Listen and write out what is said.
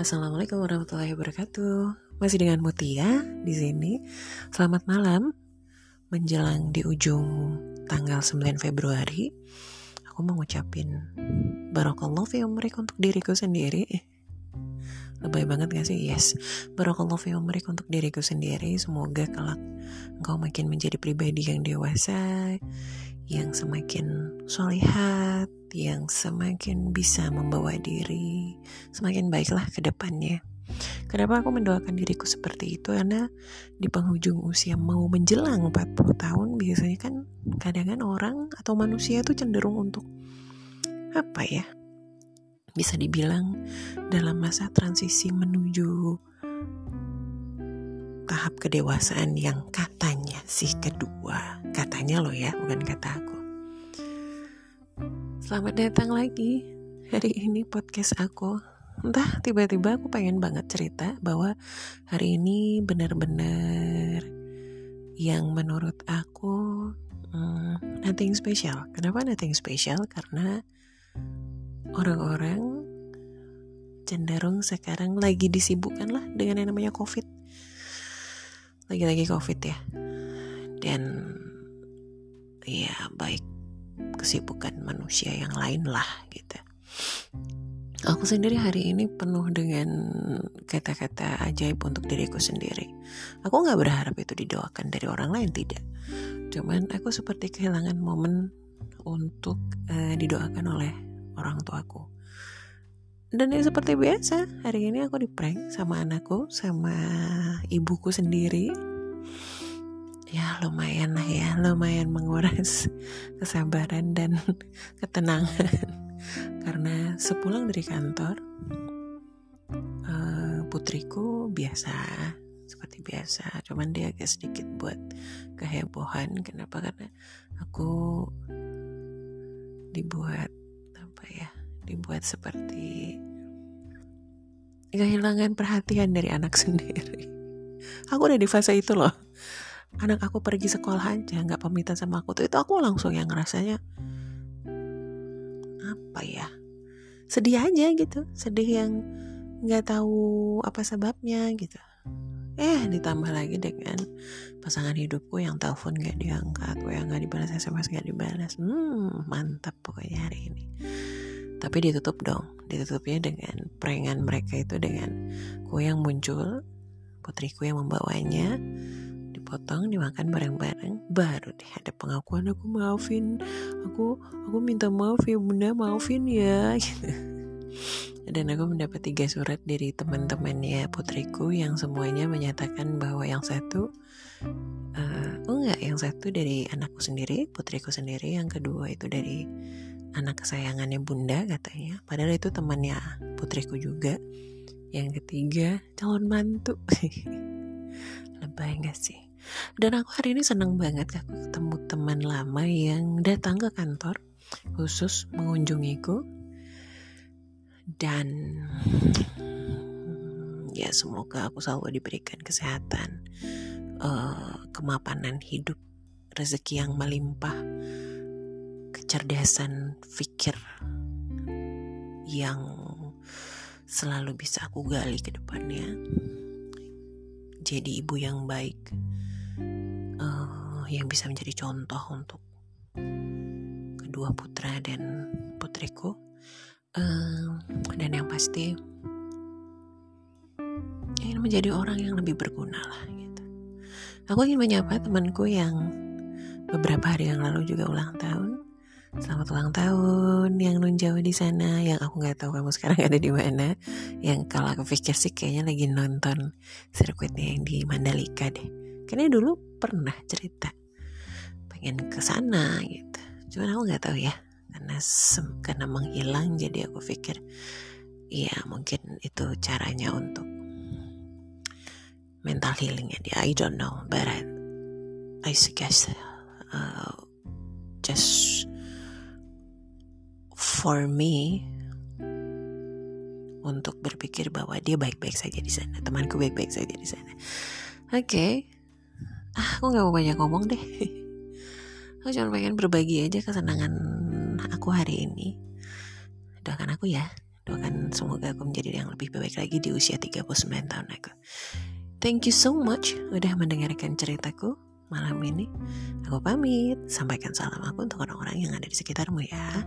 Assalamualaikum warahmatullahi wabarakatuh. Masih dengan Mutia di sini. Selamat malam. Menjelang di ujung tanggal 9 Februari, aku mau ngucapin barakallahu fi umrik untuk diriku sendiri. Lebay banget gak sih? Yes. Barakallahu fi umrik untuk diriku sendiri. Semoga kelak engkau makin menjadi pribadi yang dewasa, yang semakin solihat, yang semakin bisa membawa diri semakin baiklah ke depannya. Kenapa aku mendoakan diriku seperti itu? Karena di penghujung usia mau menjelang 40 tahun biasanya kan kadang kan orang atau manusia itu cenderung untuk apa ya? Bisa dibilang dalam masa transisi menuju tahap kedewasaan yang katanya sih kedua. Katanya loh ya, bukan kata aku. Selamat datang lagi Hari ini podcast aku Entah tiba-tiba aku pengen banget cerita Bahwa hari ini benar-benar Yang menurut aku hmm, Nothing special Kenapa nothing special? Karena Orang-orang Cenderung sekarang lagi disibukkan lah Dengan yang namanya covid Lagi-lagi covid ya Dan Ya baik kesibukan manusia yang lain lah gitu. Aku sendiri hari ini penuh dengan kata-kata ajaib untuk diriku sendiri. Aku nggak berharap itu didoakan dari orang lain tidak. Cuman aku seperti kehilangan momen untuk uh, didoakan oleh orang tuaku. Dan ya seperti biasa, hari ini aku di prank sama anakku, sama ibuku sendiri. Ya lumayan lah ya lumayan menguras kesabaran dan ketenangan. Karena sepulang dari kantor uh, putriku biasa seperti biasa. Cuman dia agak sedikit buat kehebohan. Kenapa? Karena aku dibuat apa ya dibuat seperti kehilangan perhatian dari anak sendiri. Aku udah di fase itu loh. Anak aku pergi sekolah aja nggak pamitan sama aku tuh. Itu aku langsung yang ngerasanya apa ya? Sedih aja gitu. Sedih yang nggak tahu apa sebabnya gitu. Eh ditambah lagi dengan pasangan hidupku yang telepon gak diangkat yang nggak dibalas sms gak dibalas. Hmm mantap pokoknya hari ini tapi ditutup dong ditutupnya dengan prankan mereka itu dengan kue yang muncul putriku yang membawanya dipotong dimakan bareng-bareng baru deh ada pengakuan aku maafin aku aku minta maaf ya bunda maafin ya gitu. dan aku mendapat tiga surat dari teman-temannya putriku yang semuanya menyatakan bahwa yang satu uh, enggak yang satu dari anakku sendiri putriku sendiri yang kedua itu dari anak kesayangannya bunda katanya. Padahal itu temannya putriku juga. Yang ketiga calon mantu. Lebay gak sih? Dan aku hari ini seneng banget aku ketemu teman lama yang datang ke kantor khusus mengunjungiku. Dan ya semoga aku selalu diberikan kesehatan uh, kemapanan hidup rezeki yang melimpah kecerdasan pikir yang selalu bisa aku gali ke depannya jadi ibu yang baik uh, yang bisa menjadi contoh untuk kedua putra dan putriku uh, dan yang pasti ingin menjadi orang yang lebih berguna lah gitu. Aku ingin menyapa temanku yang beberapa hari yang lalu juga ulang tahun. Selamat ulang tahun yang nun jauh di sana, yang aku nggak tahu kamu sekarang ada di mana. Yang kalau aku pikir sih kayaknya lagi nonton sirkuitnya yang di Mandalika deh. Kayaknya dulu pernah cerita pengen ke sana gitu. Cuman aku nggak tahu ya, karena karena menghilang jadi aku pikir ya mungkin itu caranya untuk mental healingnya dia. I don't know, but I, I suggest uh, for me untuk berpikir bahwa dia baik-baik saja di sana, temanku baik-baik saja di sana. Oke, okay. ah, aku nggak mau banyak ngomong deh. aku cuma pengen berbagi aja kesenangan aku hari ini. Doakan aku ya, doakan semoga aku menjadi yang lebih baik lagi di usia 39 tahun aku thank you so much udah mendengarkan ceritaku malam ini aku pamit sampaikan salam aku untuk orang-orang yang ada di sekitarmu ya